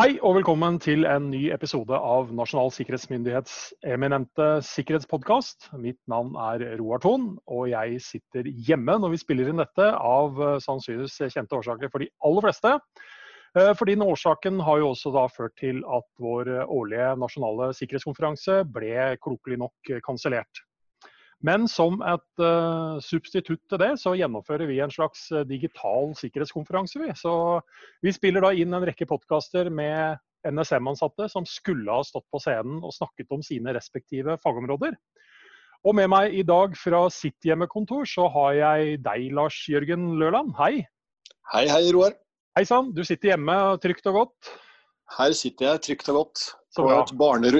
Hei og velkommen til en ny episode av Nasjonal sikkerhetsmyndighets eminente sikkerhetspodkast. Mitt navn er Roar Thon, og jeg sitter hjemme når vi spiller inn dette, av eh, sannsynligvis kjente årsaker for de aller fleste. Eh, for den årsaken har jo også da ført til at vår årlige nasjonale sikkerhetskonferanse ble klokelig nok kansellert. Men som et uh, substitutt til det, så gjennomfører vi en slags eh, digital sikkerhetskonferanse. Vi. Så vi spiller da inn en rekke podkaster med NSM-ansatte som skulle ha stått på scenen og snakket om sine respektive fagområder. Og med meg i dag fra sitt hjemmekontor så har jeg deg, Lars Jørgen Løland. Hei. Hei, hei, Roar. Hei sann. Du sitter hjemme trygt og godt? Her sitter jeg trygt og godt. Så bra.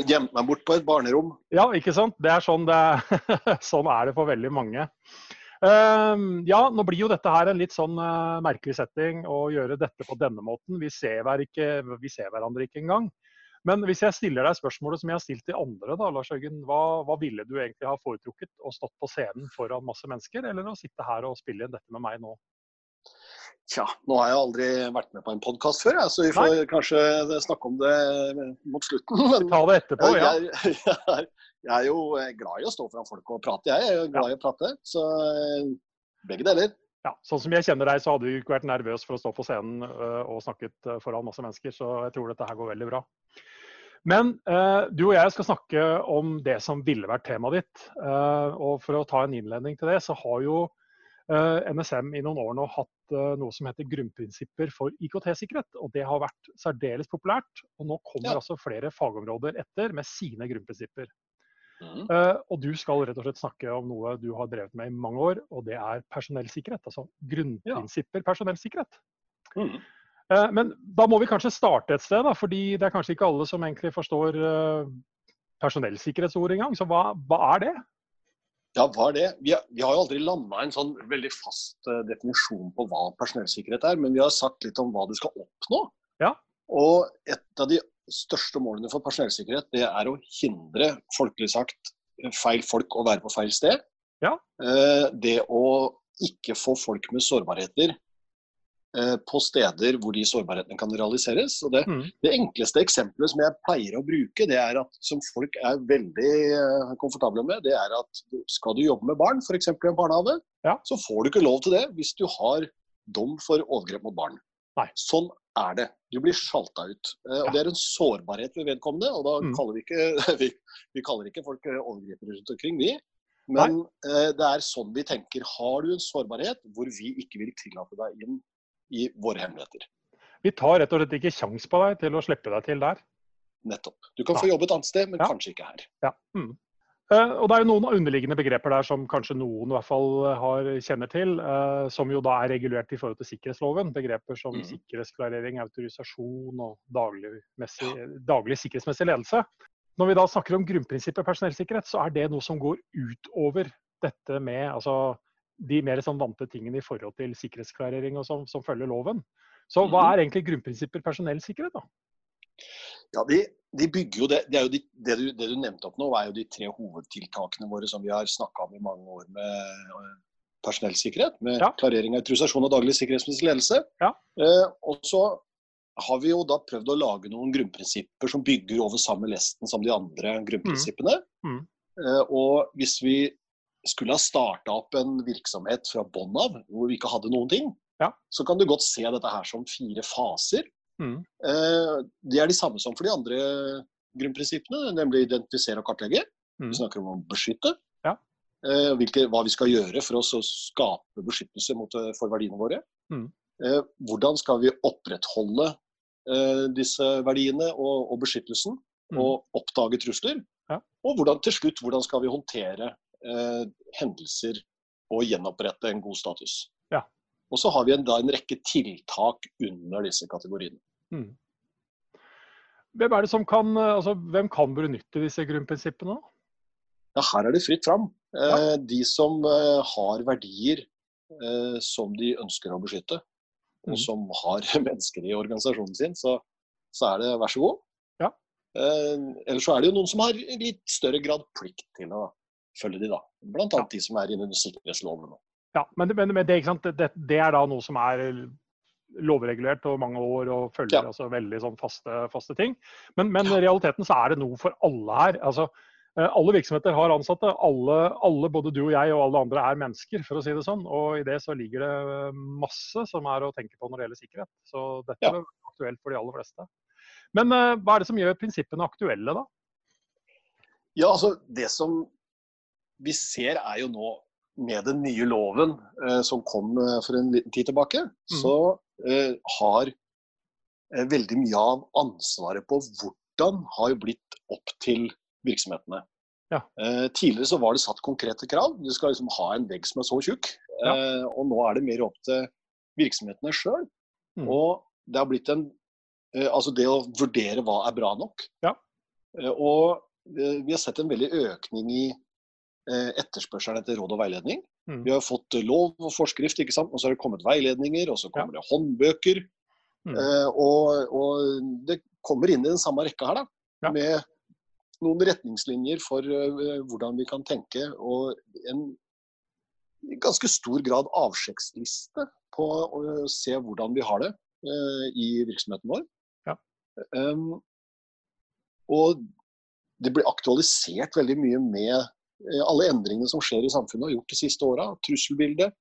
Gjemt meg bort på et barnerom. Ja, ikke sant. Det er sånn, det sånn er det for veldig mange. Uh, ja, nå blir jo dette her en litt sånn uh, merkelig setting å gjøre dette på denne måten. Vi ser, ikke, vi ser, hverandre ikke engang. Men hvis jeg stiller deg spørsmålet som jeg har stilt til andre, da, Lars Jørgen, hva, hva, ville du egentlig ha foretrukket? Å stått på scenen foran masse mennesker, eller å sitte her og spille inn dette med meg nå? Tja, nå har jeg aldri vært med på en podkast før, jeg, så vi får Nei. kanskje snakke om det mot slutten. Men Ta det etterpå, ja. Jeg, jeg, er, jeg, er jo glad i å stå foran folk og prate, jeg. Jeg er glad i å prate. Så eh, begge deler. Ja, Sånn som jeg kjenner deg, så hadde du ikke vært nervøs for å stå på scenen øh, og snakket foran masse mennesker, så jeg tror dette her går veldig bra. Men uh, du og jeg skal snakke om det som ville vært temaet ditt. Uh, og for å ta en innledning til det, så har jo NSM i noen år nå hatt Eh, noe som heter grunnprinsipper for IKT-sikkerhet. og Det har vært særdeles populært. og Nå kommer ja. altså flere fagområder etter med sine grunnprinsipper. Mm. Uh, og Du skal rett og slett snakke om noe du har drevet med i mange år, og det er personellsikkerhet. Altså grunnprinsipper ja. personellsikkerhet. Mm. Uh, men da må vi kanskje starte et sted, da, fordi det er kanskje ikke alle som egentlig forstår uh, personellsikkerhetsordet engang. Så hva, hva er det? Ja, hva er det? Vi har, vi har jo aldri landa en sånn veldig fast uh, definisjon på hva personellsikkerhet er, men vi har sagt litt om hva du skal oppnå. Ja. Og et av de største målene for personellsikkerhet, det er å hindre, folkelig sagt, feil folk å være på feil sted. Ja. Uh, det å ikke få folk med sårbarheter på steder hvor de sårbarhetene kan realiseres. Og det, mm. det, enkleste eksempelet som jeg pleier å bruke, det er at som folk er veldig uh, komfortable med, det er at skal du jobbe med barn, f.eks. i en barnehage, ja. så får du ikke lov til det hvis du har dom for overgrep mot barn. Nei. Sånn er det. Du blir sjalta ut. Uh, og Det er en sårbarhet ved vedkommende, og da mm. kaller vi ikke, vi, vi kaller ikke folk overgripere rundt omkring, vi. Men uh, det er sånn vi tenker. Har du en sårbarhet hvor vi ikke vil tillate deg inn i våre hemmeligheter. Vi tar rett og slett ikke kjangs på deg til å slippe deg til der? Nettopp. Du kan få jobbe et annet sted, men ja. kanskje ikke her. Ja. Mm. Uh, og Det er jo noen underliggende begreper der som kanskje noen i hvert fall har, kjenner til, uh, som jo da er regulert i forhold til sikkerhetsloven. Begreper som mm. sikkerhetsklarering, autorisasjon og daglig, messig, daglig, sikkerhetsmessig ledelse. Når vi da snakker om grunnprinsippet personellsikkerhet, så er det noe som går utover dette med altså, de mer sånn vante tingene i forhold til sikkerhetsklarering og som, som følger loven. Så hva mhm. er egentlig grunnprinsipper personellsikkerhet, da? Ja, de, de, bygger jo det, det, jo de, det, du, det, du, nevnte opp nå, er jo de tre hovedtiltakene våre som vi har snakka om i mange år med eh, personellsikkerhet. Med ja. klarering av autorisasjon og daglig sikkerhetsmessig ledelse. Ja. Eh, og så har vi jo da prøvd å lage noen grunnprinsipper som bygger over samme lesten som de andre grunnprinsippene. Mm. Mm. Eh, og hvis vi skulle ha starta opp en virksomhet fra bånn av, hvor vi ikke hadde noen ting, ja. så kan du godt se dette her som fire faser. Mm. Eh, de er de samme som for de andre grunnprinsippene, nemlig identifisere og kartlegge. Mm. Vi snakker om å beskytte. Ja. Eh, hvilke, hva vi skal gjøre for oss å skape beskyttelse mot, eh, for verdiene våre. Mm. Eh, hvordan skal vi opprettholde eh, disse verdiene og, og beskyttelsen, mm. og oppdage trusler? Ja. Og hvordan, til slutt, hvordan skal vi håndtere eh, hendelser og gjenopprette en god status. Ja. Og så har vi en, da en rekke tiltak under disse kategoriene. Mm. Hvem er det som kan, altså, hvem kan benytte disse grunnprinsippene? Ja, her er det fritt fram. Eh. De som eh, har verdier eh, som de ønsker å beskytte, og mm. som har mennesker i organisasjonen sin, så, så er det vær så god. Ja. Eh, ellers så er det jo noen som har litt større grad plikt til å følge de, da. Blant annet de som er innunder sikkerhetsloven. Ja, men, men, men det, det, det, er da noe som er lovregulert over mange år og følger ja. altså veldig sånn faste, faste ting. Men, men i realiteten så er det noe for alle her. altså Eh, alle virksomheter har ansatte. Alle, alle, både du og jeg og alle andre er mennesker, for å si det sånn. Og i det så ligger det eh, masse som er å tenke på når det gjelder sikkerhet. Så dette ja. er aktuelt for de aller fleste. Men uh, hva er det som gjør prinsippene aktuelle, da? Ja, altså Det som vi ser er jo nå med den nye loven eh, som kom uh, for en liten tid tilbake, mm. så har veldig mye av ansvaret på hvordan har blitt opp til virksomhetene. Ja. Eh, tidligere så var det satt konkrete krav. Du skal liksom ha en vegg som er så tjukk. Ja. Eh, og nå er det mer opp til virksomhetene sjøl. Mm. Og det har blitt en eh, Altså det å vurdere hva er bra nok. Ja. Eh, og eh, vi har sett en veldig økning i eh, etterspørselen etter råd og veiledning. Mm. Vi har fått lov og forskrift, ikke sant? og så har det kommet veiledninger, og så kommer det håndbøker. Mm. Og, og, det kommer inn i den samme rekka her, da. Med noen retningslinjer for uh, hvordan vi kan tenke, og en ganske stor grad avsjekksliste på å se hvordan vi har det uh, i virksomheten vår. Ja. Um, og det blir aktualisert veldig mye med alle endringene som skjer i samfunnet og gjort de siste åra. Trusselbildet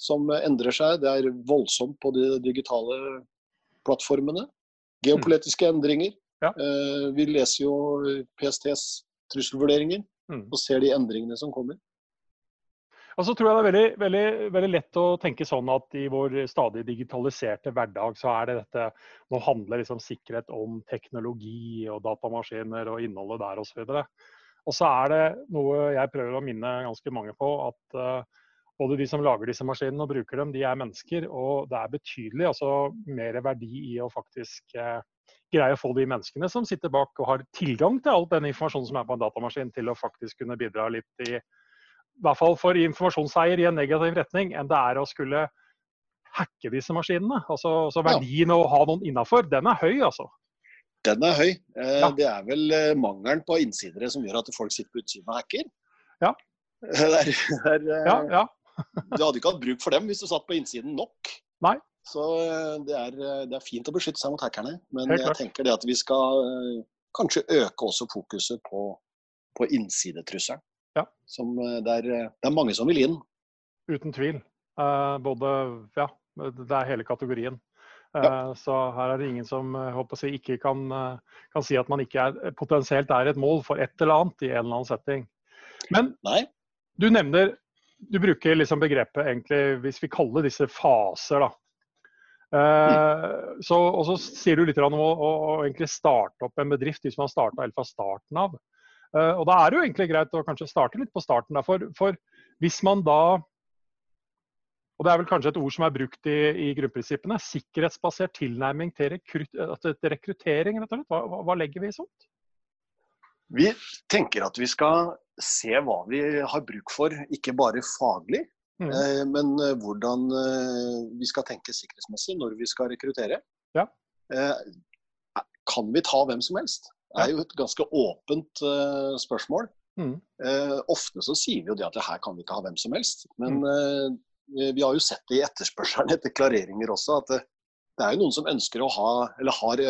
som endrer seg. Det er voldsomt på de digitale plattformene. Geopolitiske endringer. Ja. Eh, vi leser jo PSTs trusselvurderinger mm. og ser de endringene som kommer. Og så tror jeg det er veldig, veldig, veldig, lett å tenke sånn at i vår stadig digitaliserte hverdag, så er det dette Nå handler liksom sikkerhet om teknologi og datamaskiner og innholdet der osv. Og, så er det noe jeg prøver å minne ganske mange på, at uh, både de som lager disse maskinene og bruker dem, de er mennesker. Og det er betydelig altså mer verdi i å faktisk uh, greie å få de menneskene som sitter bak og har tilgang til all den informasjonen som er på en datamaskin, til å faktisk kunne bidra litt i i hvert fall for informasjonseier i en negativ retning, enn det er å skulle hacke disse maskinene. Altså, så verdien ja. å ha noen innafor, den er høy, altså. Den er høy. Eh, ja. Det er vel eh, mangelen på innsidere som gjør at folk sitter på utsiden og hacker. Ja. Der, der, eh, ja, ja. du hadde ikke hatt bruk for dem hvis du satt på innsiden nok. Nei. Så det er, det er, fint å beskytte seg mot hackerne. Men jeg tenker det at vi skal kanskje øke også fokuset på, på innsidetrusselen. Ja. Som det er, det er, mange som vil inn. Uten tvil. Eh, både Ja, det er hele kategorien. Ja. Så her er det ingen som håper jeg, ikke kan, kan, si at man ikke er, potensielt er et mål for et eller annet i en eller annen setting. Men Nei. du nevner Du bruker liksom begrepet egentlig, hvis vi kaller disse faser, da. Mm. så, og så sier du litt om å, å, å, egentlig starte opp en bedrift hvis man starta helt fra starten av. Og da er det jo egentlig greit å kanskje starte litt på starten. For, for, hvis man da og det er vel kanskje et ord som er brukt i, i grunnprinsippene. Sikkerhetsbasert tilnærming til, rekrut, rekruttering, rett og slett. Hva, hva, legger vi i sånt? Vi tenker at vi skal se hva vi har bruk for, ikke bare faglig, Mm. Eh, men eh, hvordan eh, vi skal tenke sikkerhetsmessig når vi skal rekruttere. Ja. Kan vi ta hvem som helst? Det er jo et ganske åpent spørsmål. Mm. ofte så sier vi jo det at her kan vi ikke ha hvem som helst. Men mm. Vi har jo sett det i etterspørselen etter klareringer også, at det, det er jo noen som ønsker å ha, eller har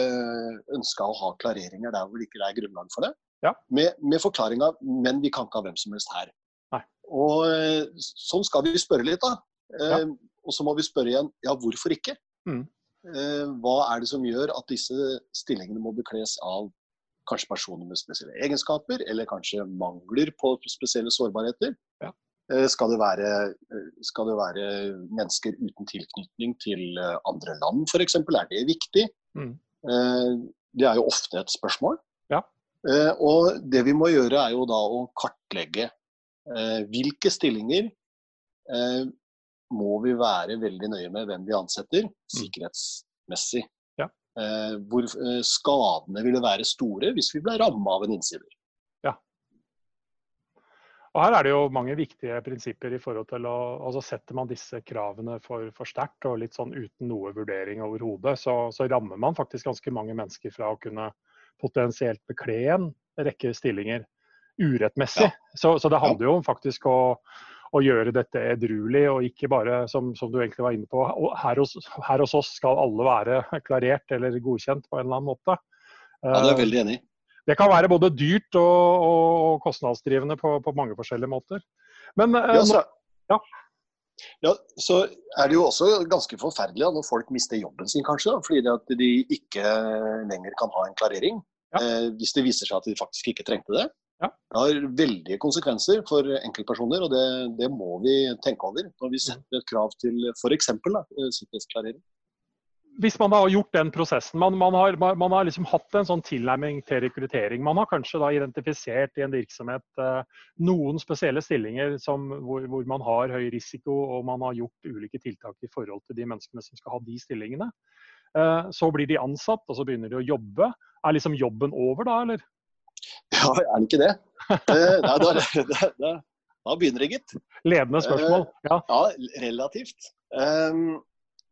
ønska å ha klareringer der hvor det ikke er grunnlag for det. Ja. Med, med forklaringa 'men vi kan ikke ha hvem som helst her'. Og eh, sånn skal vi spørre litt, da. Ja. Eh, og så må vi spørre igjen ja, hvorfor ikke? Mm. Eh, hva er det som gjør at disse stillingene må bekles av kanskje personer med spesielle egenskaper, eller kanskje mangler på spesielle sårbarheter? Ja. Skal det, være, skal det, være, mennesker uten tilknytning til andre land f.eks.? Er det viktig? Mm. Det er jo ofte et spørsmål. Ja. Og det vi må gjøre er jo da å kartlegge Eh, hvilke stillinger eh, må vi være veldig nøye med hvem vi ansetter, mm. sikkerhetsmessig. Ja. Eh, hvor skadene ville være store hvis vi ble ramma av en innsider. Og Her er det jo mange viktige prinsipper i forhold til å altså Setter man disse kravene for, for sterkt og litt sånn uten noe vurdering overhodet, så, så rammer man faktisk ganske mange mennesker fra å kunne potensielt bekle en rekke stillinger urettmessig. Ja. Så, så, det handler jo om faktisk å, å gjøre dette edruelig, og ikke bare, som, som du egentlig var inne på, her hos, her hos, oss skal alle være klarert eller godkjent på en eller annen måte. Ja, det er veldig enig Det kan være både dyrt og, og kostnadsdrivende på, på, mange forskjellige måter. Men ja, så, ja. ja, så er det jo også ganske forferdelig når folk mister jobben sin, kanskje. Fordi de ikke lenger kan ha en klarering. Ja. Eh, hvis det viser seg at de faktisk ikke trengte det. Ja. Det har veldige konsekvenser for enkeltpersoner, og det, det, må vi tenke over når vi setter et krav til f.eks. Eh, sikkerhetsklarering. Hvis man har gjort den prosessen, man, man har, man har liksom hatt en sånn tilnærming til rekruttering. Man har kanskje da identifisert i en virksomhet eh, noen spesielle stillinger som, hvor, hvor, man har høy risiko, og man har gjort ulike tiltak i forhold til de menneskene som skal ha de stillingene. Eh, så blir de ansatt, og så begynner de å jobbe. Er liksom jobben over da, eller? Ja, er den ikke det? Eh, da, da, da, da, begynner det, gitt. Ledende spørsmål. Eh, ja, ja relativt. Um,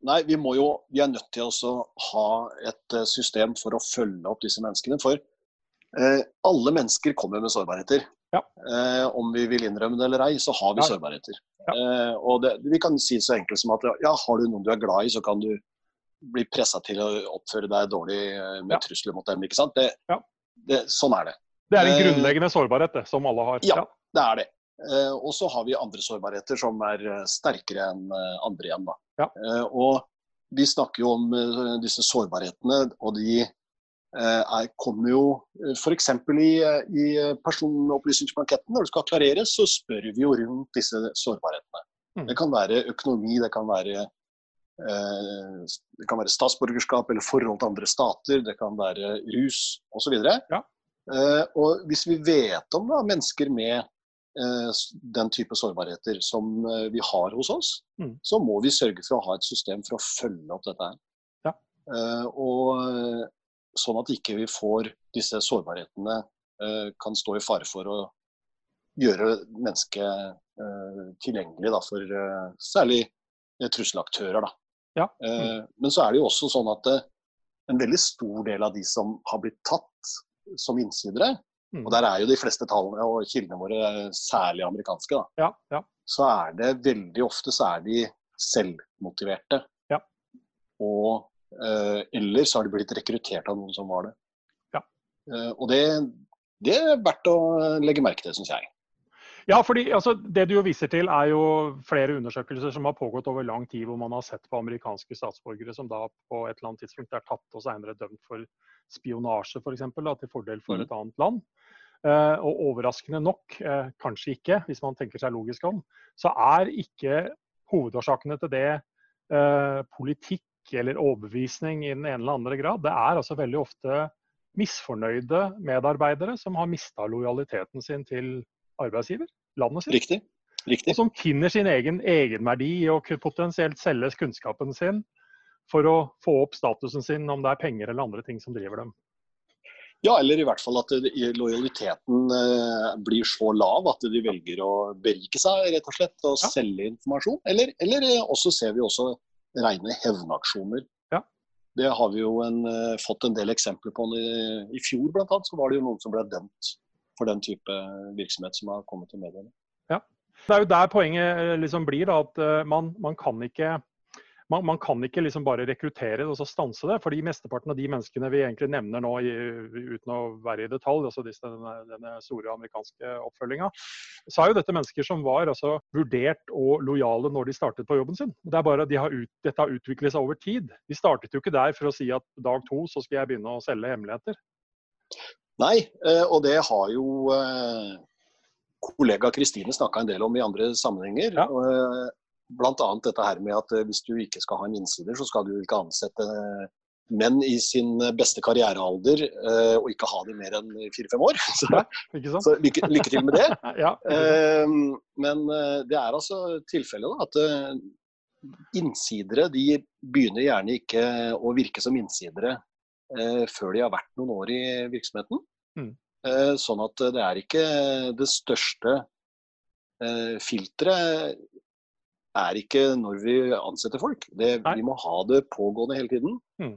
nei, vi, må jo, vi er nødt til å ha et eh, system for å følge opp disse menneskene. For eh, alle mennesker kommer med sårbarheter. Ja. Eh, om vi vil innrømme det eller ei, så har vi ja. sårbarheter. Ja. Eh, og det, vi kan si så enkelt som at ja, har du noen du er glad i, så kan du bli pressa til å oppføre deg dårlig med trusler mot dem. ikke sant? Det, det, sånn er det. Det er en eh, grunnleggende sårbarhet, det, som alle har. Ja, det er det. Eh, og så har vi andre sårbarheter som er eh, sterkere enn andre igjen. Da. Ja. Og vi snakker jo om disse sårbarhetene, og de er, kommer jo f.eks. I, i personopplysningsblanketten. Når det skal klareres, så spør vi jo rundt disse sårbarhetene. Mm. Det kan være økonomi, det kan være det kan være statsborgerskap eller forhold til andre stater, det kan være rus osv. Ja. Eh, og hvis vi vet om da, mennesker med eh, den type sårbarheter som eh, vi har hos oss, mm. så må vi sørge for å ha et system for å følge opp dette her. Ja. Og sånn at ikke vi får disse sårbarhetene kan stå i fare for å gjøre mennesket tilgjengelig da, for særlig trusselaktører. Ja. Mm. Men så er det jo også sånn at en veldig stor del av de som har blitt tatt som innsidere. Og der er jo de fleste tallene og kildene våre særlig amerikanske, da, ja, ja. så er det veldig ofte så er de selvmotiverte. Ja. Og eh, ellers har de blitt rekruttert av noen som var det. Eh, og det, det er verdt å legge merke til, syns jeg. Ja, fordi altså, Det du jo viser til, er jo flere undersøkelser som har pågått over lang tid, hvor man har sett på amerikanske statsborgere som da på et eller annet tidspunkt er tatt og senere dømt for spionasje, f.eks., til fordel for mm. et annet land. Uh, og overraskende nok, uh, kanskje ikke, hvis man tenker seg logisk om, så er ikke hovedårsakene til det uh, politikk eller overbevisning i den ene eller andre grad. Det er altså veldig ofte misfornøyde medarbeidere som har mista lojaliteten sin til arbeidsgiver, landet sitt. Riktig. Riktig. Og som finner sin egen egenverdi i å potensielt selge kunnskapen sin for å få opp statusen sin, om det er penger eller andre ting som driver dem. Ja, eller i hvert fall at lojaliteten eh, blir så lav at de velger å berike seg rett og slett og ja. selge informasjon. Eller, eller, eh, også ser vi også rene hevnaksjoner. Ja. Det har vi jo en, eh, fått en del eksempler på. I, i fjor blant annet, så var det jo noen som ble dømt for den type virksomhet som har kommet til mediene. Ja. Det er jo der poenget liksom blir da, at eh, man, man, kan ikke man, man, kan ikke liksom bare rekruttere og så stanse det. fordi mesteparten av de menneskene vi egentlig nevner nå, i, uten å være i detalj, altså disse, denne, denne, store amerikanske oppfølginga, så er jo dette mennesker som var altså, vurdert og lojale når de startet på jobben sin. Det er bare de har ut, Dette har utviklet seg over tid. De startet jo ikke der for å si at dag to så skal jeg begynne å selge hemmeligheter. Nei, eh, og det har jo eh, kollega Kristine snakka en del om i andre sammenhenger. Ja. Eh, Bl.a. dette her med at hvis du ikke skal ha en innsider, så skal du ikke ansette menn i sin beste karrierealder og ikke ha dem mer enn fire-fem år. Så, ja, så lykke, lykke, til med det. ja, men det er altså tilfellet at innsidere de begynner gjerne ikke å virke som innsidere før de har vært noen år i virksomheten. Mm. Eh, sånn at det er ikke det største eh, filteret er ikke når vi ansetter folk. Det, vi må ha det pågående hele tiden. Mm.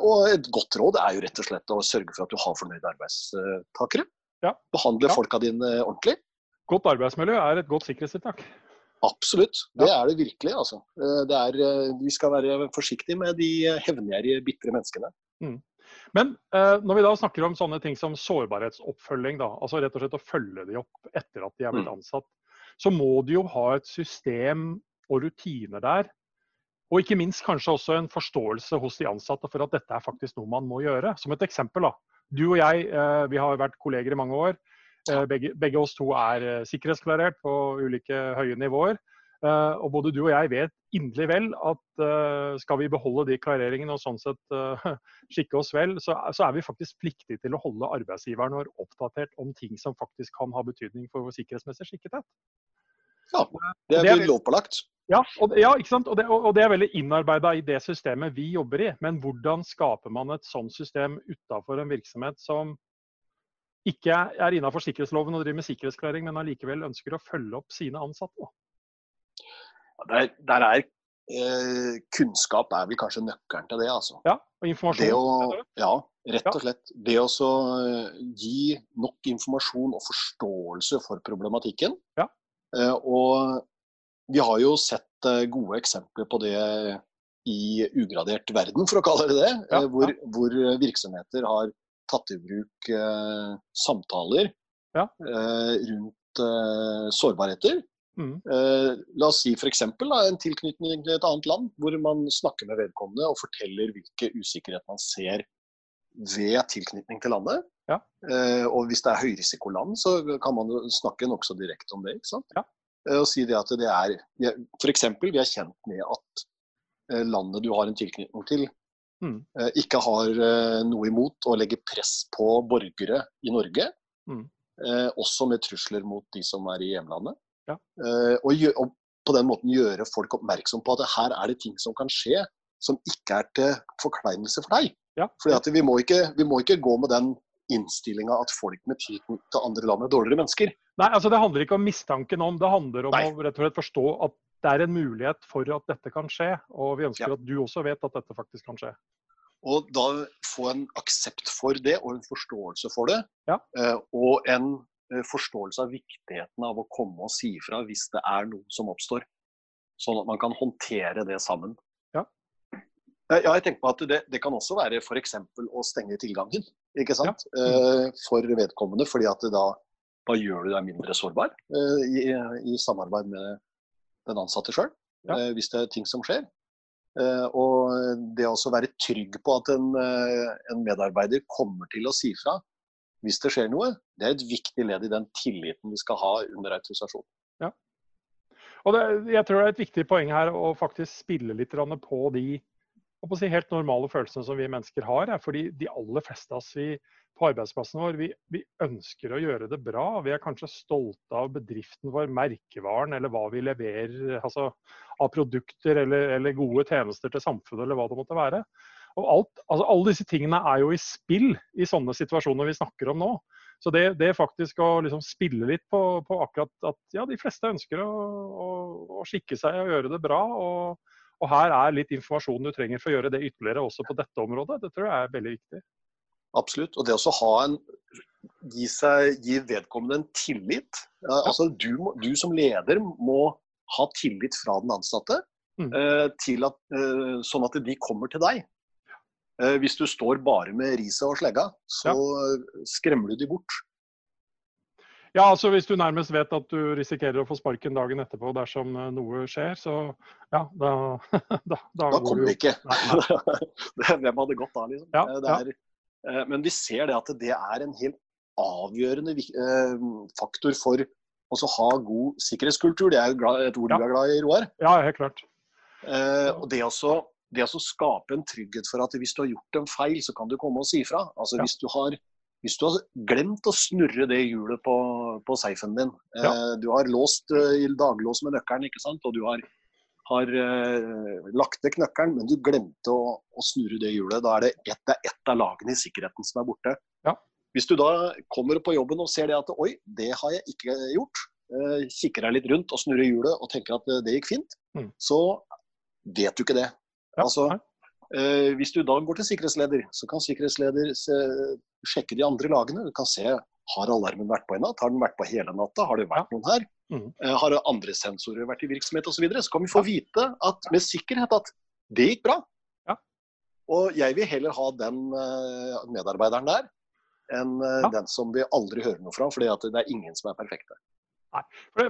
og et godt råd er jo rett og slett å sørge for at du har fornøyde arbeidstakere. Ja. Behandle ja. folka dine ordentlig. Godt arbeidsmiljø er et godt sikkerhetstiltak. Absolutt, det er det virkelig. altså. Det er, vi skal være forsiktige med de hevngjerrige, bitre menneskene. Mm. Men eh, når vi da snakker om sånne ting som sårbarhetsoppfølging, da, altså rett og slett å følge de opp etter at de er blitt mm. ansatt, så må de jo ha et system og rutiner der. Og ikke minst kanskje også en forståelse hos de ansatte for at dette er faktisk noe man må gjøre. Som et eksempel, da. Du og jeg eh, vi har vært kolleger i mange år. Eh, begge, begge oss to er sikkerhetsklarert på ulike høye nivåer. Uh, og både du og jeg vet inderlig vel at uh, skal vi beholde de klareringene og sånn sett uh, skikke oss vel, så, så, er vi faktisk pliktige til å holde arbeidsgiveren vår oppdatert om ting som faktisk kan ha betydning for vår sikkerhetsmessige skikkethet. Ja, det er, lovpålagt. Ja, og, ja, ikke sant? Og det, og det er veldig innarbeida i det systemet vi jobber i. Men hvordan skaper man et sånt system utafor en virksomhet som ikke er innafor sikkerhetsloven og driver med sikkerhetsklarering, men allikevel ønsker å følge opp sine ansatte? Der, der er eh, kunnskap er vel kanskje nøkkelen til det, altså. Ja, og informasjon. Å, ja, rett og slett. Det å eh, gi nok informasjon og forståelse for problematikken. Ja. Eh, og vi har jo sett eh, gode eksempler på det i ugradert verden, for å kalle det det. Ja, hvor, hvor, virksomheter har tatt i bruk eh, samtaler rundt sårbarheter Mm. Eh, la oss si f.eks. en tilknytning til et annet land, hvor man snakker med vedkommende og forteller hvilke usikkerhet man ser ved tilknytning til landet. Ja. Eh, og hvis det er høyrisikoland, så kan man snakke nokså direkte om det. ikke sant? Ja. Eh, og si det at det er F.eks. vi er kjent med at eh, landet du har en tilknytning til, mm. Eh, ikke har eh, noe imot å legge press på borgere i Norge. Mm. også med trusler mot de som er i hjemlandet. Ja. Uh, og, og, på den måten gjøre folk oppmerksom på at her er det ting som kan skje som ikke er til forkleinelse for deg. Ja. Fordi vi må, ikke, vi må ikke gå med den innstillinga at folk med tilknytning til andre land er dårligere mennesker. Nei, altså Det handler ikke om mistanken om, det handler om Nei. å rett og slett forstå at det er en mulighet for at dette kan skje. Og vi ønsker ja. at du også vet at dette faktisk kan skje. Og da få en aksept for det og en forståelse for det. Ja. Uh, og en Eh, forståelse av viktigheten av å komme og si ifra hvis det er noe som oppstår. Sånn at man kan håndtere det sammen. Ja, ja jeg tenker på at Det, det kan også være f.eks. å stenge tilgangen ikke sant? Ja. Mm. for vedkommende. fordi at da, da, gjør du deg mindre sårbar eh, i, i, samarbeid med den ansatte sjøl. Ja. Hvis det er ting som skjer. Og det å være trygg på at en, en medarbeider kommer til å si fra hvis det skjer noe, det er et viktig ledd i den tilliten vi skal ha under autorisasjon. Ja. Og det, jeg tror det er et viktig poeng her å faktisk spille litt på de si, helt normale følelsene som vi mennesker har. fordi de aller fleste av oss vi, på arbeidsplassen vår vi, vi, ønsker å gjøre det bra. Vi er kanskje stolte av bedriften vår, merkevaren eller hva vi leverer altså, av produkter eller, eller gode tjenester til samfunnet eller hva det måtte være. Og alt, altså alle disse tingene er jo i spill i sånne situasjoner vi snakker om nå. Så det, det faktisk å liksom spille litt på, på, akkurat at ja, de fleste ønsker å, å, å skikke seg og gjøre det bra. Og, og, her er litt informasjon du trenger for å gjøre det ytterligere også på dette området. Det tror jeg er veldig viktig. Absolutt. Og det å ha en gi, seg, gi vedkommende en tillit. Ja. Altså, du, du, som leder må ha tillit fra den ansatte, mm. eh, til at, eh, sånn at de kommer til deg. Eh, hvis du står bare med riset og slegga, så ja. skremmer du de bort. Ja, altså Hvis du nærmest vet at du risikerer å få sparken dagen etterpå dersom eh, noe skjer, så ja, da Da, da, da kommer du ikke. Hvem hadde gått da, liksom? Ja, eh, er, ja. Men vi ser det at det er en helt avgjørende faktor for å ha god sikkerhetskultur. Det er et ord du er glad i, Roar? Ja, helt klart. Og det også det å skape en trygghet for at hvis du har gjort en feil, så kan du komme og si ifra. Altså, ja. hvis, du har, hvis, du har, glemt å snurre det hjulet på, på safen din, ja. eh, du har låst eh, daglås med nøkkelen, ikke sant? og du har, har eh, lagt vekk nøkkelen, men du glemte å, å, snurre det hjulet, da er det ett, et av lagene i sikkerheten som er borte. Ja. Hvis du da kommer på jobben og ser det at oi, det har jeg ikke gjort, eh, kikker deg litt rundt og snurrer hjulet og tenker at det gikk fint, mm. så vet du ikke det. Ja. Altså, eh, hvis du da går til sikkerhetsleder, så kan sikkerhetsleder se, sjekke de andre lagene. Du kan se har alarmen vært på i natt, har den vært på hele natta, har det vært noen her? Mm. Eh, har andre sensorer vært i virksomhet osv. Så, videre, så kan vi få vite at, med sikkerhet at det gikk bra. Ja. Og jeg vil heller ha den uh, medarbeideren der enn uh, ja. den som vi aldri hører noe fra, fordi det er ingen som er perfekte. Nei,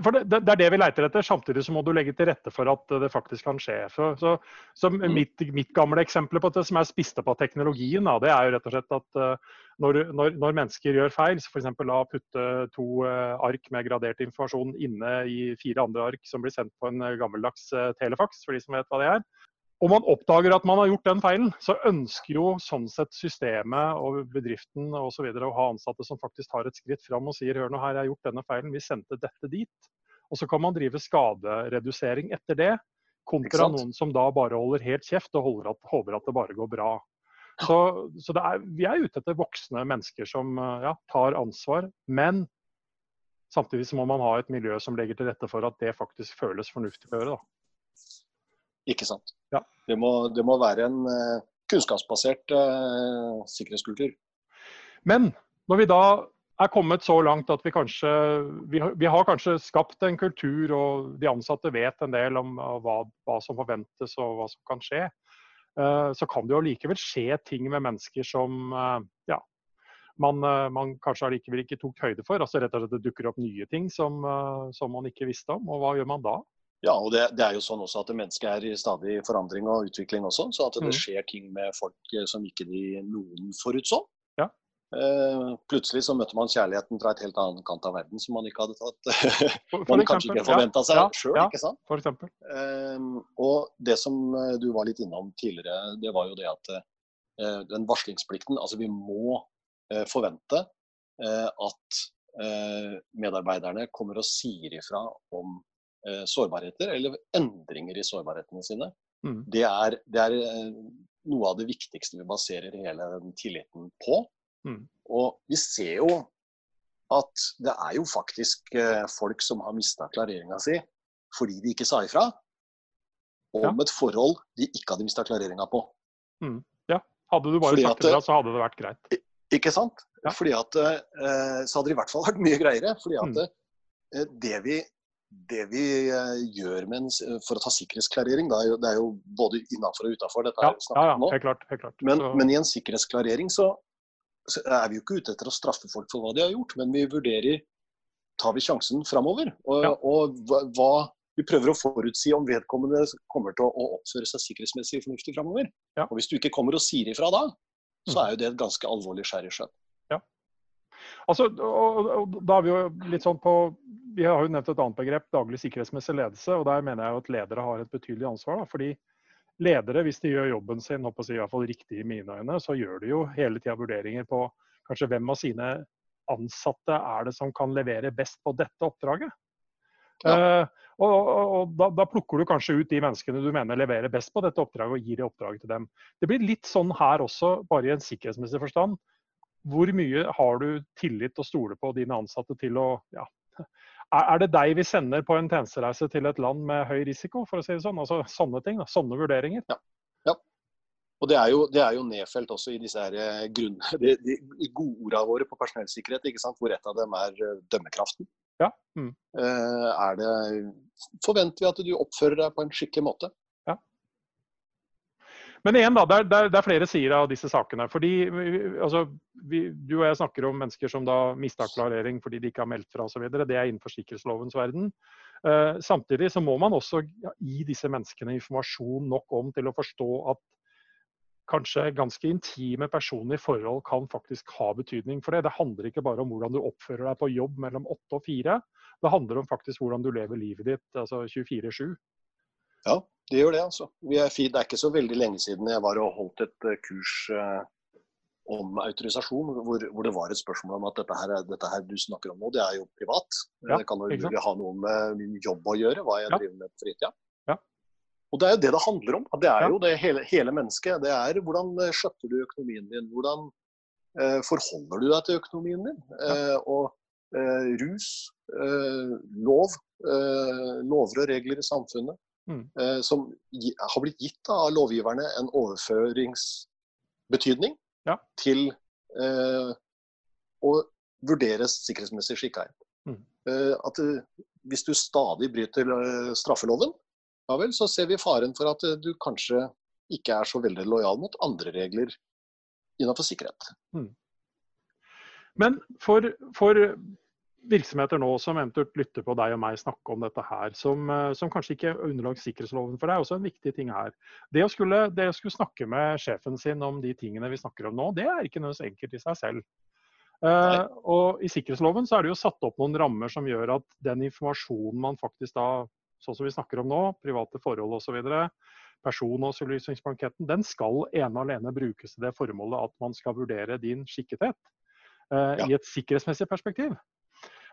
for det, det, er det vi leiter etter. Samtidig så må du legge til rette for at det faktisk kan skje. Så, så, så mm. mitt, mitt, gamle eksempel på det som er spist opp av teknologien, da, det er jo rett og slett at uh, når, når, når, mennesker gjør feil, så f.eks. la putte to uh, ark med gradert informasjon inne i fire andre ark som blir sendt på en gammeldags uh, telefax, for de som vet hva det er, og man oppdager at man har gjort den feilen, så ønsker jo sånn sett systemet og bedriften og så videre, å ha ansatte som faktisk tar et skritt fram og sier hør nå her, jeg har gjort denne feilen, vi sendte dette dit. Og så kan man drive skaderedusering etter det, kontra noen som da bare holder helt kjeft og at, håper at det bare går bra. Så, så er, vi er ute etter voksne mennesker som ja, tar ansvar, men samtidig så må man ha et miljø som legger til rette for at det faktisk føles fornuftig å gjøre. da. Ikke sant. Ja. Det, må, det, må, være en uh, kunnskapsbasert uh, sikkerhetskultur. Men når vi da er kommet så langt at vi kanskje vi har, vi har kanskje skapt en kultur, og de ansatte vet en del om uh, hva, hva, som forventes og hva som kan skje, så kan det jo likevel skje ting med mennesker som ja, man, man, kanskje allikevel ikke tok høyde for. altså rett og slett Det dukker opp nye ting som, som man ikke visste om. og Hva gjør man da? Ja, og det, det, er jo sånn også at mennesket er i stadig forandring og utvikling også. Så at det mm. skjer ting med folk eh, som ikke de, noen forutså. Ja. Eh, plutselig så møtte man kjærligheten fra et helt annet kant av verden som man ikke hadde tatt for, for Man kanskje ikke forventa seg ja. sjøl, ja. ikke sant? For eksempel. Eh, og det som du var litt innom tidligere, det var jo det at eh, den varslingsplikten Altså vi må eh, forvente at medarbeiderne kommer og sier ifra om sårbarheter, eller endringer i sårbarhetene sine. Mm. Det, er, det, er, eh, noe av det viktigste vi baserer hele den tilliten på. Mm. Og vi ser jo at det er jo faktisk eh, folk som har mista klareringa si fordi de ikke sa ifra om ja. et forhold de ikke hadde mista klareringa på. Mm. Ja. Hadde du bare fordi sagt ifra, så hadde det vært greit. Ikke sant? Ja. Fordi at, eh, så hadde det i hvert fall vært mye greiere. fordi at mm. Eh, det vi det vi eh, gjør en, for å ta sikkerhetsklarering, da, det er jo både innenfor og utenfor, dette ja, ja, ja, helt klart, helt klart. Men, men, i en sikkerhetsklarering så, så, er vi jo ikke ute etter å straffe folk for hva de har gjort, men vi vurderer tar vi sjansen framover. Og, ja. og hva, vi prøver å forutsi om vedkommende kommer til å, oppføre seg sikkerhetsmessig fornuftig framover. Ja. Og hvis du ikke kommer og sier ifra da, så mm. er jo det et ganske alvorlig skjær i sjøen. Altså, og, og, da er vi jo litt sånn på Vi har jo nevnt et annet begrep, daglig sikkerhetsmessig ledelse. og Der mener jeg jo at ledere har et betydelig ansvar. Da, fordi ledere, hvis de gjør jobben sin håper jeg, i hvert fall riktig i mine øyne, så gjør de jo hele tida vurderinger på kanskje hvem av sine ansatte er det som kan levere best på dette oppdraget. Ja. Uh, og, og, og da, da, plukker du kanskje ut de menneskene du mener leverer best på dette oppdraget, og gir det oppdraget til dem. Det blir litt sånn her også, bare i en sikkerhetsmessig forstand hvor mye har du tillit og stoler på dine ansatte til å ja, Er det deg vi sender på en tjenestereise til et land med høy risiko, for å si det sånn? Altså Sånne ting, da, sånne vurderinger. Ja. ja. Og det er, jo, det er, jo, nedfelt også i disse her eh, grunn, de, de, godordene våre på personellsikkerhet, ikke sant? hvor et av dem er eh, dømmekraften. Ja. Mm. Eh, er det, forventer vi at du oppfører deg på en skikkelig måte? Men igjen, da, det er, det er, flere sider av disse sakene. fordi altså, vi, Du og jeg snakker om mennesker som da mista klarering fordi de ikke har meldt fra osv. Det er innenfor sikkerhetslovens verden. Uh, samtidig så må man også gi disse menneskene informasjon nok om til å forstå at kanskje ganske intime personlige forhold kan faktisk ha betydning for det. Det handler ikke bare om hvordan du oppfører deg på jobb mellom åtte og fire. Det handler om faktisk hvordan du lever livet ditt altså 24-7. Ja, det gjør det, altså. Er, det er ikke så veldig lenge siden jeg var og holdt et eh, kurs eh, om autorisasjon, hvor, hvor, det var et spørsmål om at dette her, dette her, du snakker om nå, det er jo privat. Ja, det kan jo ha noe med min jobb å gjøre, hva jeg ja. driver med på fritida. Ja. Og det er jo det det handler om. Det er jo det hele, hele mennesket. Det er hvordan eh, skjøtter du økonomien din? Hvordan eh, forholder du deg til økonomien din? Eh, og eh, rus, lov, lover og regler i samfunnet. Mm. Eh, som har blitt gitt av lovgiverne en overføringsbetydning ja. til eh, å vurdere sikkerhetsmessig skikka. Mm. Eh, at hvis du stadig bryter straffeloven, ja vel, så ser vi faren for at du kanskje ikke er så veldig lojal mot andre regler innenfor sikkerhet. Mm. Men for, for, virksomheter nå som eventuelt lytter på deg og meg snakke om dette her, som, eh, som kanskje ikke er underlagt sikkerhetsloven, for det er også en viktig ting her. Det å, skulle, det å skulle snakke med sjefen sin om de tingene vi snakker om nå, det er ikke nødvendigvis enkelt i seg selv. Uh, og I sikkerhetsloven så er det jo satt opp noen rammer som gjør at den informasjonen man faktisk da, sånn som vi snakker om nå, private forhold osv., personopplysningsblanketten, den skal ene og alene brukes til det formålet at man skal vurdere din skikkethet uh, ja. i et sikkerhetsmessig perspektiv.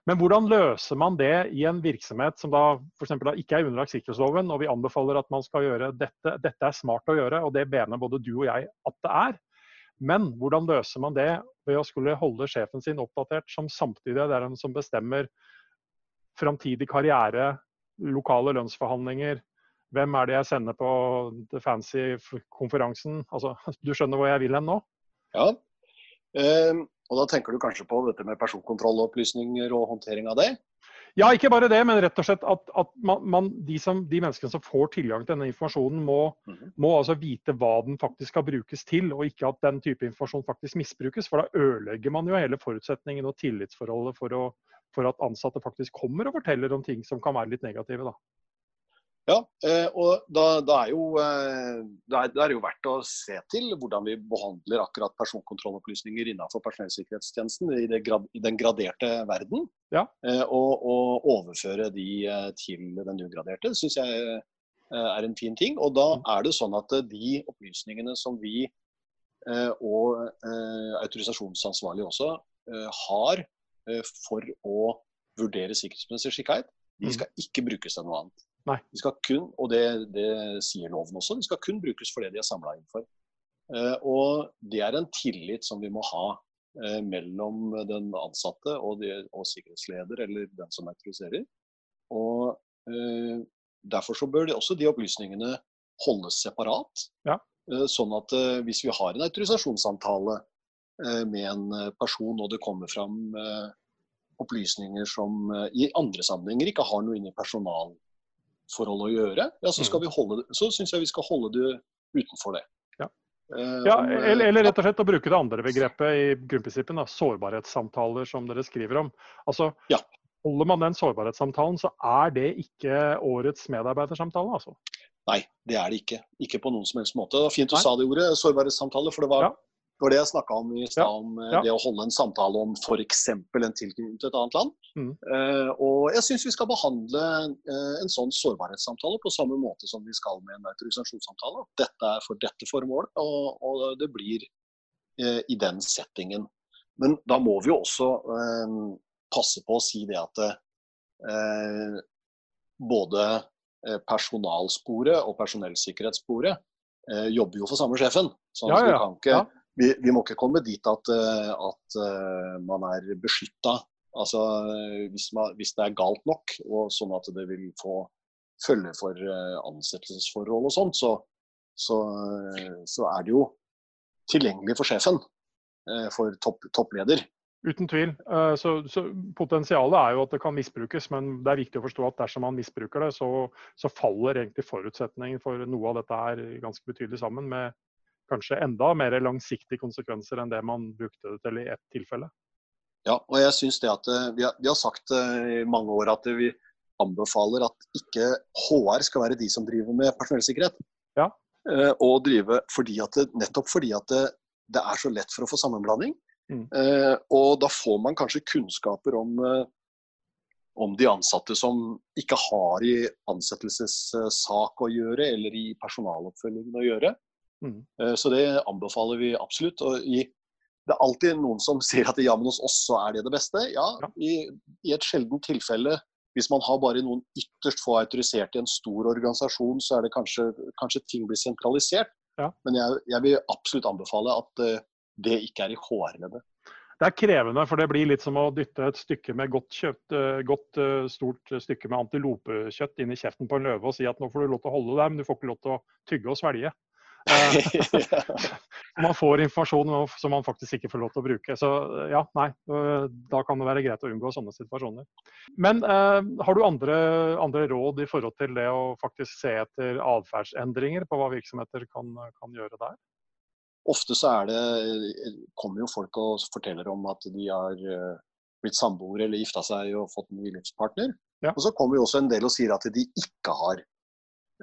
Men hvordan løser man det i en virksomhet som da f.eks. ikke er underlagt sikkerhetsloven, og vi anbefaler at man skal gjøre dette, dette er smart å gjøre, og det mener både du og jeg at det er. Men hvordan løser man det ved å skulle holde sjefen sin oppdatert, som samtidig er den som bestemmer framtidig karriere, lokale lønnsforhandlinger, hvem er det jeg sender på the fancy konferansen? Altså, du skjønner hvor jeg vil hen nå? Ja. Um, og Da tenker du kanskje på dette med personkontrollopplysninger og håndtering av det? Ja, ikke bare det, men rett og slett at, at man, man, de, som, de, menneskene som får tilgang til denne informasjonen, må, mm -hmm. må altså vite hva den faktisk skal brukes til, og ikke at den type informasjon faktisk misbrukes. For da ødelegger man jo hele forutsetningen og tillitsforholdet for, å, for at ansatte faktisk kommer og forteller om ting som kan være litt negative. da. Ja, eh, og da, da, er jo, eh, da, er, det jo verdt å se til hvordan vi behandler akkurat personkontrollopplysninger innenfor personellsikkerhetstjenesten i, det, i den graderte verden. Ja. Eh, og, og, overføre de til den ugraderte syns jeg er en fin ting. Og da mm. er det sånn at de opplysningene som vi og autorisasjonsansvarlig også har for å vurdere sikkerhetsmessig skikkhet, de mm. skal ikke brukes til noe annet. Nei. De skal kun, og det, det, sier loven også, de skal kun brukes for det de er samla inn for. Eh, og det er en tillit som vi må ha eh, mellom den ansatte og, de, og sikkerhetsleder eller den som autoriserer. Og uh, Derfor så bør de, også de opplysningene holdes separat. Ja. Uh, sånn at uh, hvis vi har en autorisasjonssamtale med en person, og det kommer fram opplysninger som i andre sammenhenger ikke har noe inn i personal forhold å gjøre, ja, så, skal mm. vi holde, så syns jeg vi skal holde det utenfor det. Ja. Eh, ja, eller, eller, rett og slett å bruke det andre begrepet i grunnprinsippen, sårbarhetssamtaler, som dere skriver om. Altså, ja. Holder man den sårbarhetssamtalen, så er det ikke årets medarbeidersamtale, altså? Nei, det er det ikke. Ikke på noen som helst måte. Det var fint du Nei. sa det ordet, sårbarhetssamtale, for det var ja. Det var det jeg snakka om i stad, om eh, ja. det å holde en samtale om f.eks. en tilknytning til et annet land. Mm. Uh, og jeg syns vi skal behandle uh, en sånn sårbarhetssamtale på samme måte som vi skal med en autorisasjonssamtale. Dette er for dette formålet, og, og det blir uh, i den settingen. Men da må vi jo også passe på å si det at både personalsporet og personellsikkerhetssporet jobber jo for samme sjefen. Sånn ja, ja, ja. Vi kan ikke ja vi, vi, må ikke komme dit at, eh, at uh, man er beskytta. Altså, hvis, man, hvis, det er galt nok, og sånn at det vil få følge for ansettelsesforhold og sånt, så, så, så, er det jo tilgjengelig for sjefen. For topp, toppleder. Uten tvil. Så, så, Potensialet er jo at det kan misbrukes, men det er viktig å forstå at dersom man misbruker det, så, så faller egentlig forutsetningen for noe av dette her ganske betydelig sammen med kanskje enda mer langsiktige konsekvenser enn det man brukte det til i ett tilfelle. Ja, og jeg synes det at eh, vi har, vi har sagt eh, i mange år at vi anbefaler at ikke HR skal være de som driver med personellsikkerhet. Ja. Eh, og drive fordi at det, nettopp fordi at det, det, er så lett for å få sammenblanding. Mm. og da får man kanskje kunnskaper om, om de ansatte som ikke har i ansettelsessak å gjøre, eller i personaloppfølgingen å gjøre. Mm. Eh, så det anbefaler vi absolutt. Og i, det er alltid noen som sier at ja, men hos oss så er det det beste. Ja, ja. I, I, et sjeldent tilfelle, hvis man har bare noen ytterst få autoriserte i en stor organisasjon, så er det kanskje, kanskje ting blir sentralisert. Ja. Men jeg, jeg, vil absolutt anbefale at uh, det ikke er i HR-leddet. Det er krevende, for det blir litt som å dytte et stykke med godt, kjøtt, godt stort stykke med antilopekjøtt inn i kjeften på en løve og si at nå får du lov til å holde deg, men du får ikke lov til å tygge og svelge. man får informasjon som man faktisk ikke får lov til å bruke. Så ja, nei. Da kan det være greit å unngå sånne situasjoner. Men eh, har du andre, andre, råd i forhold til det å faktisk se etter atferdsendringer på hva virksomheter kan, kan gjøre der? Ofte så er det, kommer jo folk og forteller om at de har blitt samboere eller gifta seg og fått ny livspartner. Ja. Og så kommer jo også en del og sier at de ikke har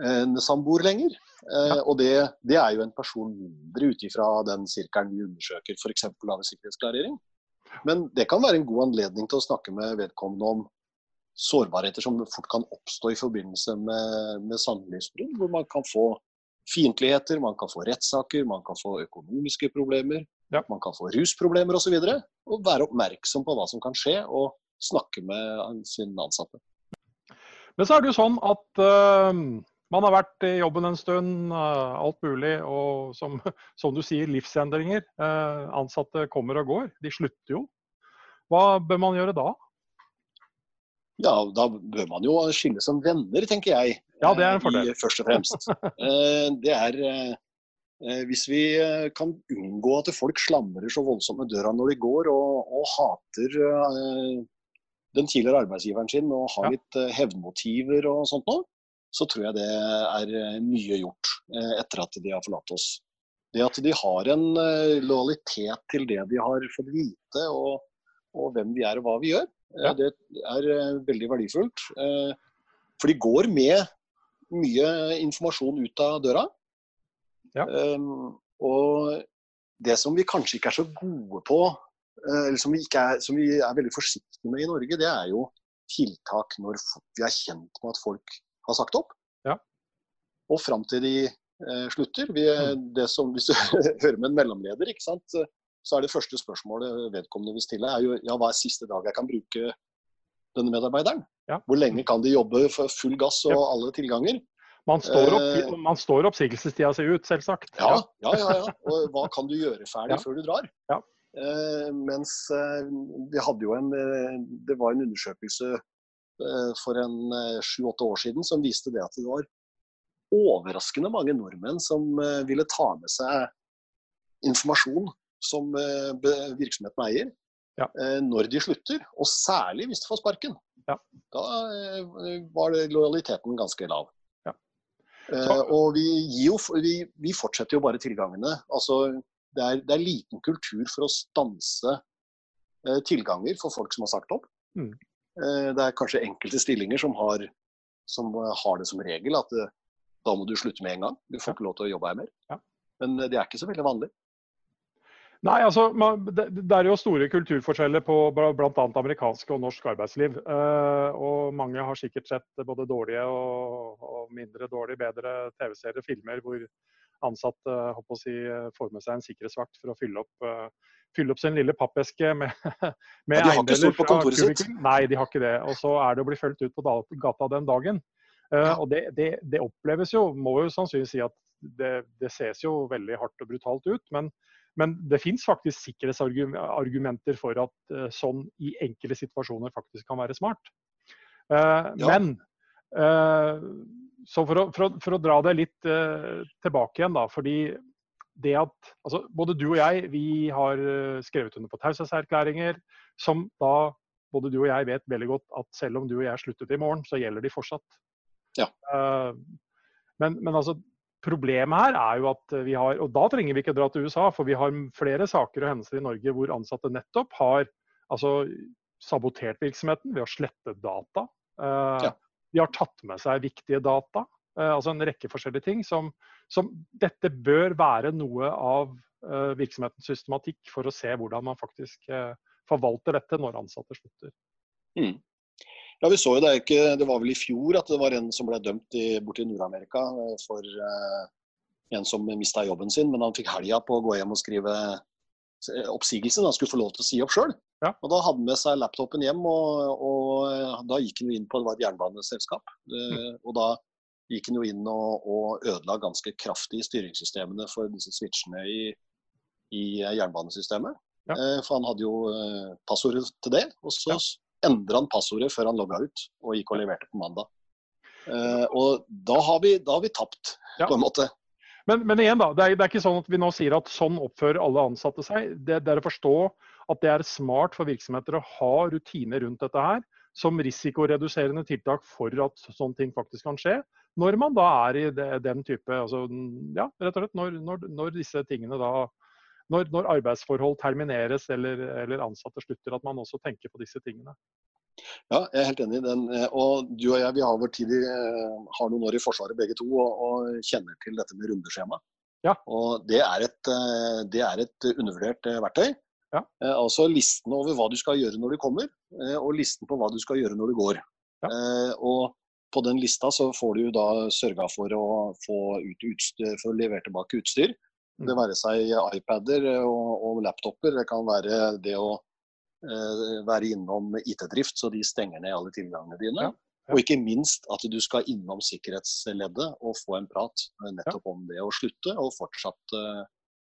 en samboer lenger. Eh, ja. Og det, det, er jo en person mindre ut ifra den sirkelen vi undersøker, f.eks. av en sikkerhetsklarering. Men det kan være en god anledning til å snakke med vedkommende om sårbarheter som fort kan oppstå i forbindelse med, med samlivsbrudd. Hvor man kan få fiendtligheter, man kan få rettssaker, man kan få økonomiske problemer. Ja. Man kan få rusproblemer osv. Og, så og være oppmerksom på hva som kan skje, og snakke med sin ansatte. Men så er det jo sånn at uh, man har vært i jobben en stund, uh, alt mulig. Og som, som, du sier, livsendringer. Uh, ansatte kommer og går. De slutter jo. Hva bør man gjøre da? Ja, da bør man jo skille som venner, tenker jeg. Ja, det er en fordel. I, først og fremst. det er hvis vi kan unngå at folk slamrer så voldsomt med døra når de går, og, og hater den tidligere arbeidsgiveren sin og har litt hevnmotiver og sånt noe, så tror jeg det er eh, mye gjort uh, etter at de har forlatt oss. Det at de har en uh, lojalitet til det de har fått vite, og, og, hvem vi er og hva vi gjør, ja. det er veldig verdifullt. for de går med mye informasjon ut av døra. Ja. Um, og det som vi kanskje ikke er så gode på Eh, eller som vi, er, som vi, er, veldig forsiktige med i Norge, det er jo tiltak når vi er kjent med at folk har sagt opp. Ja. Og fram til de eh, slutter. Vi, mm. det som, hvis du hører med en mellomleder, ikke sant? så er det første spørsmålet vedkommende vil stille, er jo ja, hva er siste dag jeg kan bruke denne medarbeideren? Ja. Hvor lenge kan de jobbe for full gass og ja. alle tilganger? Man står, opp, eh, man står oppsigelsestida si ut, selvsagt. Ja, ja, ja, ja. Og hva kan du gjøre ferdig før du drar? Ja. Eh, mens eh, vi hadde jo en eh, Det var en undersøkelse for en sju-åtte år siden som viste det at det var overraskende mange nordmenn som ville ta med seg informasjon som virksomheten eier, ja. når de slutter. Og særlig hvis de får sparken. Ja. Da var lojaliteten ganske lav. Ja. Og vi, jo, vi, vi, fortsetter jo bare tilgangene. Altså, det er, det er, liten kultur for å stanse eh, tilganger for folk som har sagt opp. Mm. Eh, det er kanskje enkelte stillinger som har, som har det som regel at det, eh, da må du slutte med en gang. Du får ikke lov til å jobbe her mer. Ja. Men eh, det er ikke så veldig vanlig. Nei, altså, det, det, er jo store kulturforskjeller på bl.a. amerikansk og norsk arbeidsliv. Eh, og mange har sikkert sett både dårlige og, og mindre dårlige, bedre TV-serier, filmer hvor ansatte uh, si, får med seg en sikkerhetsvakt for å fylle opp, uh, fylle opp sin lille pappeske med, med ja, de har ikke stort på kontoret sitt? Nei, de har ikke det. Og så er det å bli fulgt ut på gata den dagen. Uh. Og det, det, det, oppleves jo, må jo sannsynligvis si at det, det ses jo veldig hardt og brutalt ut. Men, men det fins faktisk sikkerhetsargumenter for at uh, sånn i enkelte situasjoner faktisk kan være smart. Uh, ja. Men så for å, for, å, for å, dra det litt tilbake igjen, da. Fordi det at altså, både du og jeg vi har uh, skrevet under på taushetserklæringer som da både du og jeg vet veldig godt at selv om du og jeg sluttet i morgen, så gjelder de fortsatt. Ja. Uh, men, men, altså, problemet her er jo at vi har Og da trenger vi ikke dra til USA, for vi har flere saker og hendelser i Norge hvor ansatte nettopp har altså, sabotert virksomheten ved å slette data. Uh, ja. De har tatt med seg viktige data. Eh, altså en rekke forskjellige ting som, som Dette bør være noe av eh, virksomhetens systematikk for å se hvordan man faktisk eh, forvalter dette når ansatte slutter. Mm. Ja, vi så jo det, ikke, det var vel i fjor at det var en som ble dømt i, borti Nord-Amerika for uh, en som mista jobben sin, men han fikk helga på å gå hjem og skrive oppsigelsen. Han skulle få lov til å si opp sjøl. Ja. Og Da hadde han med seg laptopen hjem, og, og da gikk han inn på det var et jernbaneselskap. Mm. Og da gikk han jo inn og, og ødela ganske kraftig styringssystemene for disse switchene i, i jernbanesystemet. Ja. Eh, for han hadde jo eh, passordet til det, og så ja. endra han passordet før han logga ut og gikk og leverte på mandag. Eh, og da har vi, da har vi tapt, på en måte. Men, men, igjen da, det er, det er, ikke sånn at vi nå sier at sånn oppfører alle ansatte seg. Det, det er å forstå at det er smart for virksomheter å ha rutiner rundt dette her som risikoreduserende tiltak for at sånne ting faktisk kan skje. Når man da er i det, den type altså, Ja, rett og slett når, når, når disse tingene da når, når, arbeidsforhold termineres eller, eller, ansatte slutter, at man også tenker på disse tingene. Ja, jeg er helt enig i den. Og du og jeg vi har, vår tid, i, har noen år i Forsvaret begge to og, og kjenner til dette med rundeskjema. Ja. Og det er et, eh, det er et undervurdert eh, verktøy. Ja. Altså listen over hva du skal gjøre når du kommer, og listen på hva du skal gjøre når du går. Ja. Og på den lista så får du da sørga for å få ut utstyr, for å levere tilbake utstyr. Det mm. være seg iPader og, og laptoper. Det kan være det å eh, være innom IT-drift, så de stenger ned alle tilgangene dine. Ja, ja. Og ikke minst at du skal innom sikkerhetsleddet og få en prat eh, nettopp ja. om det å slutte og fortsatt eh,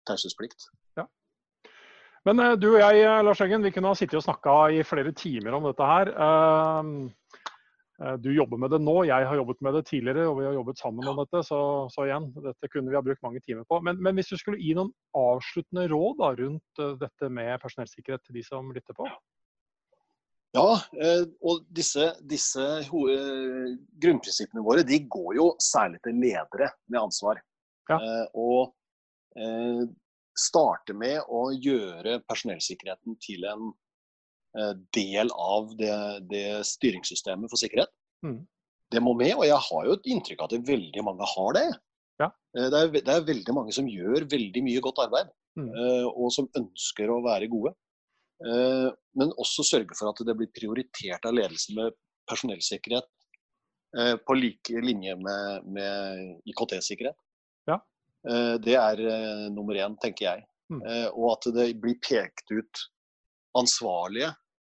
taushetsplikt. Men eh, du og jeg, Lars Eggen, vi kunne ha sittet og snakka i flere timer om dette her. Uh, Eh, du jobber med det nå, jeg har jobbet med det tidligere, og vi har jobbet sammen om dette. Så, så igjen, dette kunne vi ha brukt mange timer på. Men, men hvis du skulle gi noen avsluttende råd da, rundt dette med personellsikkerhet til de som lytter på? Ja, og disse, disse grunnprinsippene våre de går jo særlig til ledere med ansvar. Ja. og starte med å gjøre personellsikkerheten til en Eh, del av det, det styringssystemet for sikkerhet. Mm. Det må med, og jeg har jo et inntrykk av at veldig mange har det. Ja. Eh, det, er, det, er, veldig mange som gjør veldig mye godt arbeid, mm. Eh, og som ønsker å være gode. Men også sørge for at det blir prioritert av ledelsen med personellsikkerhet på like linje med, med IKT-sikkerhet. Ja. Det er nummer én, tenker jeg. Mm. Og at det blir pekt ut ansvarlige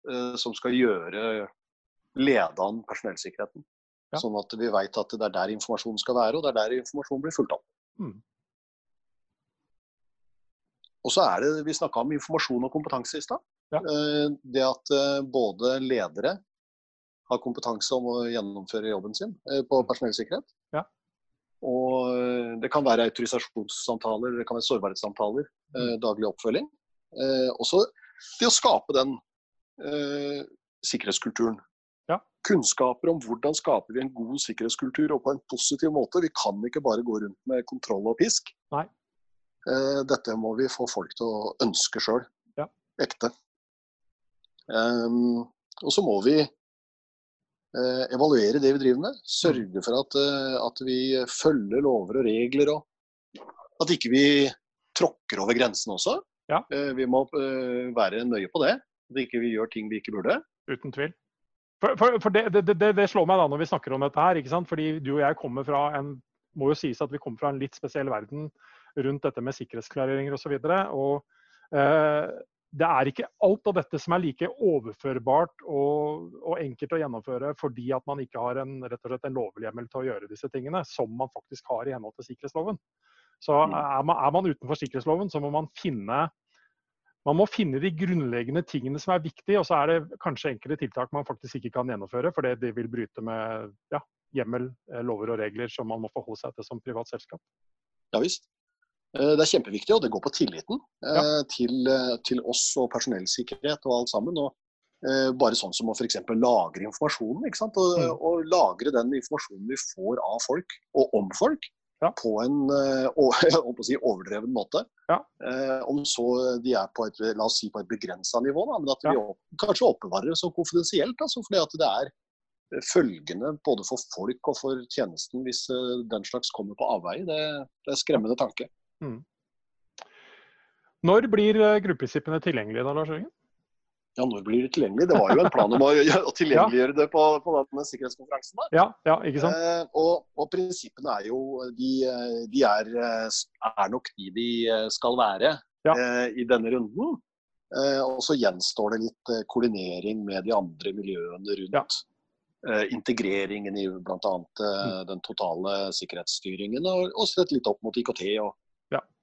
Eh, som skal gjøre lede an personellsikkerheten. Ja. Sånn at vi vet at det er der informasjonen skal være, og det er der informasjonen blir fulgt opp. Mm. Og så er det, Vi snakka om informasjon og kompetanse i stad. Ja. Eh, det at eh, både ledere har kompetanse om å gjennomføre jobben sin på personellsikkerhet. Og det kan være autorisasjonssamtaler, det kan være sårbarhetssamtaler, mm. daglig oppfølging. Også det å skape den eh, sikkerhetskulturen. Ja. Kunnskaper om hvordan skaper vi en god sikkerhetskultur og på en positiv måte. Vi kan ikke bare gå rundt med kontroll og pisk. Nei. Eh, dette må vi få folk til å ønske sjøl. Ja. Ekte. Um, og så må vi evaluere det vi driver med. Sørge for at, uh, at, vi følger lover og regler. Og at ikke vi tråkker over grensene også. Ja. Uh, vi må være nøye på det. At ikke vi gjør ting vi ikke burde. Uten tvil. For, for, for det, det, det, det, slår meg da når vi snakker om dette her. ikke sant? Fordi du og jeg kommer fra en må jo sies at vi kommer fra en litt spesiell verden rundt dette med sikkerhetsklareringer osv. Eh, det er ikke alt av dette som er like overførbart og, og, enkelt å gjennomføre fordi at man ikke har en, rett og slett en lovhjemmel til å gjøre disse tingene, som man faktisk har i henhold til sikkerhetsloven. Så mm. er man, er man utenfor sikkerhetsloven, så må man finne man må finne de grunnleggende tingene som er viktige, og så er det kanskje enkelte tiltak man faktisk ikke kan gjennomføre, for det vil bryte med ja, hjemmel, eh, lover og regler som man må forholde seg til som privat selskap. Ja visst. Eh, det er kjempeviktig, og det går på tilliten eh, ja. til, til, oss og personellsikkerhet og alt sammen. Og bare sånn som å f.eks. lagre informasjonen. Og, mm. og, lagre den informasjonen vi får av folk og om folk ja. på en si, overdreven måte. Ja. Om så de er på et, la oss si på et begrensa nivå, da, men at vi kanskje oppbevarer det så konfidensielt. Altså, fordi at det er følgende både for folk og for tjenesten hvis den slags kommer på avveie. Det, det er skremmende tanke. Mm. Når blir gruppeprinsippene tilgjengelige da, Lars Jørgen? ja, når blir det tilgjengelig? Det var jo en plan om å, å tilgjengeliggjøre det på, på denne sikkerhetskonferansen. der. Ja, ja, ikke sant? Eh, og, og, prinsippene er jo de, de er, er, nok de de skal være ja. eh, i denne runden. Eh, og så gjenstår det litt eh, koordinering med de andre miljøene rundt. Ja. Eh, integreringen i bl.a. Eh, mm. den totale sikkerhetsstyringen, og, og sett litt opp mot IKT og.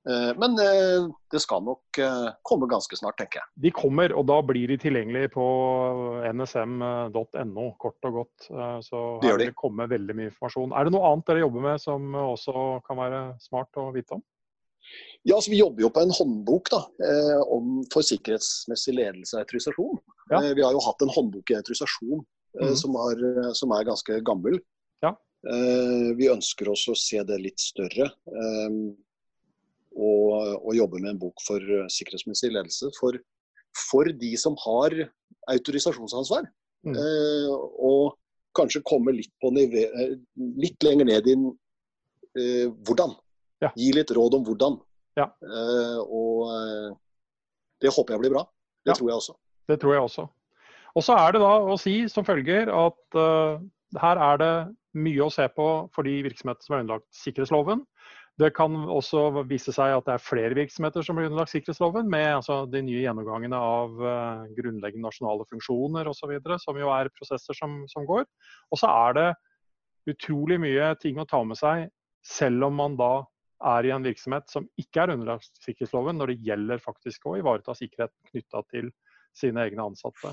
Men det skal nok komme ganske snart, tenker jeg. De kommer, og da blir de tilgjengelige på nsm.no, kort og godt. Så her vil det komme veldig mye informasjon. Er det noe annet dere jobber med som også kan være smart å vite om? Ja, altså Vi jobber jo på en håndbok da, eh, om, for sikkerhetsmessig ledelse av autorisasjon. Ja. Eh, vi har jo hatt en håndbok i autorisasjon eh, mm. som, har, som, er ganske gammel. Ja. Eh, vi ønsker også å se det litt større. Eh, og, og, jobbe med en bok for sikkerhetsmessig ledelse for, for de som har autorisasjonsansvar. Mm. Eh, og kanskje komme litt, på nivå, litt lenger ned i hvordan. Ja. Gi litt råd om hvordan. Ja. Eh, og uh, det håper jeg blir bra. Det ja. tror jeg også. Det tror jeg også. Og så er det da å si som følger at uh, her er det mye å se på for de virksomhetene som er underlagt sikkerhetsloven. Det kan også vise seg at det er flere virksomheter som blir underlagt sikkerhetsloven, med altså, de nye gjennomgangene av uh, grunnleggende nasjonale funksjoner osv., som jo er prosesser som, som går. Og så er det utrolig mye ting å ta med seg, selv om man da er i en virksomhet som ikke er underlagt sikkerhetsloven, når det gjelder faktisk å ivareta sikkerhet knytta til sine egne ansatte.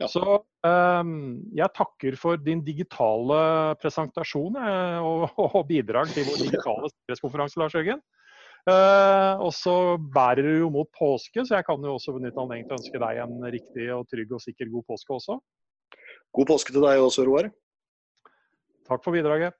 Ja. Så um, jeg takker for din digitale presentasjon eh, og, og, bidrag til vår digitale sikkerhetskonferanse, Lars Jørgen. Uh, og så bærer du jo mot påske, så jeg kan jo også benytte anledningen til å ønske deg en riktig og trygg og sikker god påske også. God påske til deg også, Roar. Takk for bidraget.